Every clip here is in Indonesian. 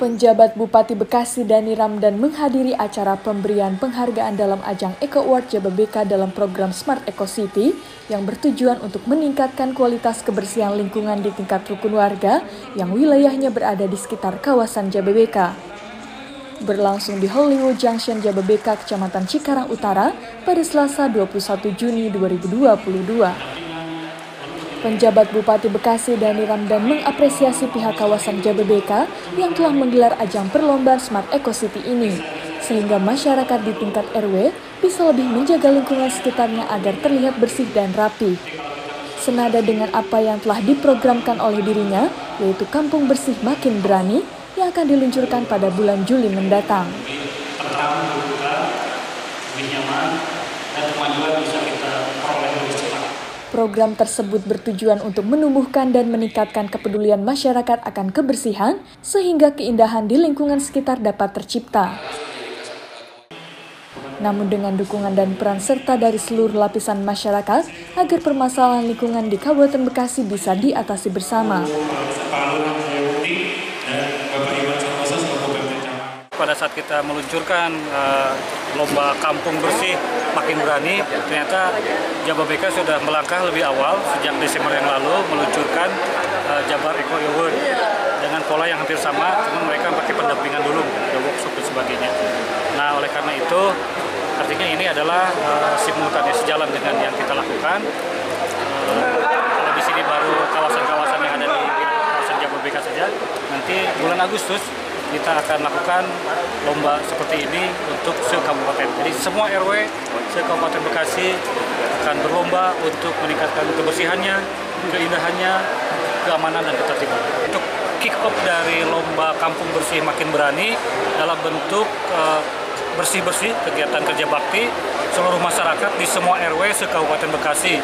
Penjabat Bupati Bekasi Dani Ramdan menghadiri acara pemberian penghargaan dalam ajang Eco Award Jababeka dalam program Smart Eco City yang bertujuan untuk meningkatkan kualitas kebersihan lingkungan di tingkat rukun warga yang wilayahnya berada di sekitar kawasan Jababeka. Berlangsung di Hollywood Junction Jababeka, Kecamatan Cikarang Utara pada Selasa 21 Juni 2022. Penjabat Bupati Bekasi Dani Ramdan mengapresiasi pihak kawasan Jababeka yang telah menggelar ajang perlombaan Smart Eco City ini, sehingga masyarakat di tingkat RW bisa lebih menjaga lingkungan sekitarnya agar terlihat bersih dan rapi. Senada dengan apa yang telah diprogramkan oleh dirinya, yaitu Kampung Bersih Makin Berani, yang akan diluncurkan pada bulan Juli mendatang. dan kemajuan bisa kita peroleh lebih cepat. Program tersebut bertujuan untuk menumbuhkan dan meningkatkan kepedulian masyarakat akan kebersihan, sehingga keindahan di lingkungan sekitar dapat tercipta. Namun dengan dukungan dan peran serta dari seluruh lapisan masyarakat, agar permasalahan lingkungan di Kabupaten Bekasi bisa diatasi bersama pada saat kita meluncurkan uh, lomba kampung bersih makin berani, ternyata Jababeka sudah melangkah lebih awal sejak Desember yang lalu meluncurkan uh, Jabar Eco Award dengan pola yang hampir sama, cuma mereka pakai pendampingan dulu, ada workshop dan sebagainya. Nah, oleh karena itu artinya ini adalah uh, simultannya sejalan dengan yang kita lakukan. Uh, kalau di sini baru kawasan-kawasan yang ada di kawasan Jababeka saja, nanti bulan Agustus kita akan lakukan lomba seperti ini untuk se-kabupaten. Jadi semua RW se-kabupaten Bekasi akan berlomba untuk meningkatkan kebersihannya, keindahannya, keamanan dan ketertiban. Untuk kick off dari lomba Kampung Bersih Makin Berani dalam bentuk uh, bersih-bersih kegiatan kerja bakti seluruh masyarakat di semua RW se-Kabupaten Bekasi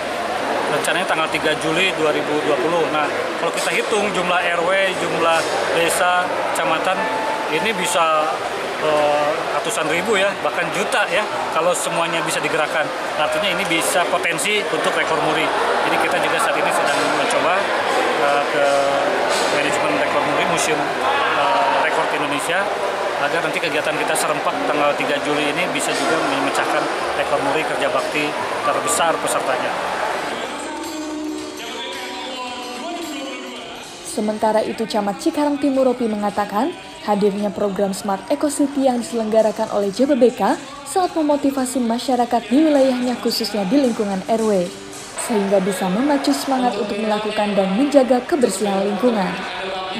rencananya tanggal 3 Juli 2020. Nah, kalau kita hitung jumlah RW, jumlah desa, kecamatan, ini bisa uh, ratusan ribu ya, bahkan juta ya, kalau semuanya bisa digerakkan. Artinya ini bisa potensi untuk rekor muri. Jadi kita juga saat ini sedang mencoba uh, ke manajemen rekor muri Museum uh, Rekor Indonesia agar nanti kegiatan kita serempak tanggal 3 Juli ini bisa juga memecahkan rekor muri kerja bakti terbesar pesertanya. Sementara itu, Camat Cikarang Timur Ropi mengatakan hadirnya program Smart Eco City yang diselenggarakan oleh JBBK saat memotivasi masyarakat di wilayahnya khususnya di lingkungan RW, sehingga bisa memacu semangat untuk melakukan dan menjaga kebersihan lingkungan.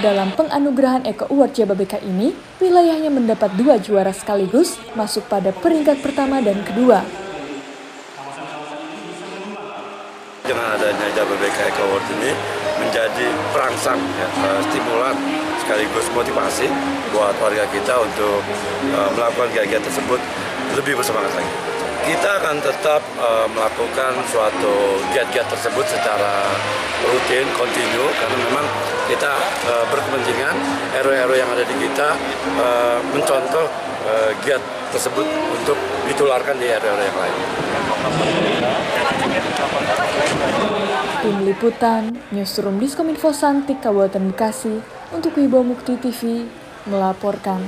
Dalam penganugerahan Eco Award JBBK ini, wilayahnya mendapat dua juara sekaligus masuk pada peringkat pertama dan kedua. Dengan adanya JBBK Eco Award ini, menjadi perangsang, ya, uh, stimulan sekaligus motivasi buat warga kita untuk uh, melakukan kegiatan tersebut lebih bersemangat lagi. Kita akan tetap uh, melakukan suatu giat-giat tersebut secara rutin, kontinu, karena memang kita uh, berkepentingan RW-RW yang ada di kita uh, mencontoh uh, giat tersebut untuk ditularkan di RW-RW yang lain. Tim Liputan, Newsroom Diskominfo Santik Kabupaten Bekasi, untuk Wibawa Mukti TV, melaporkan.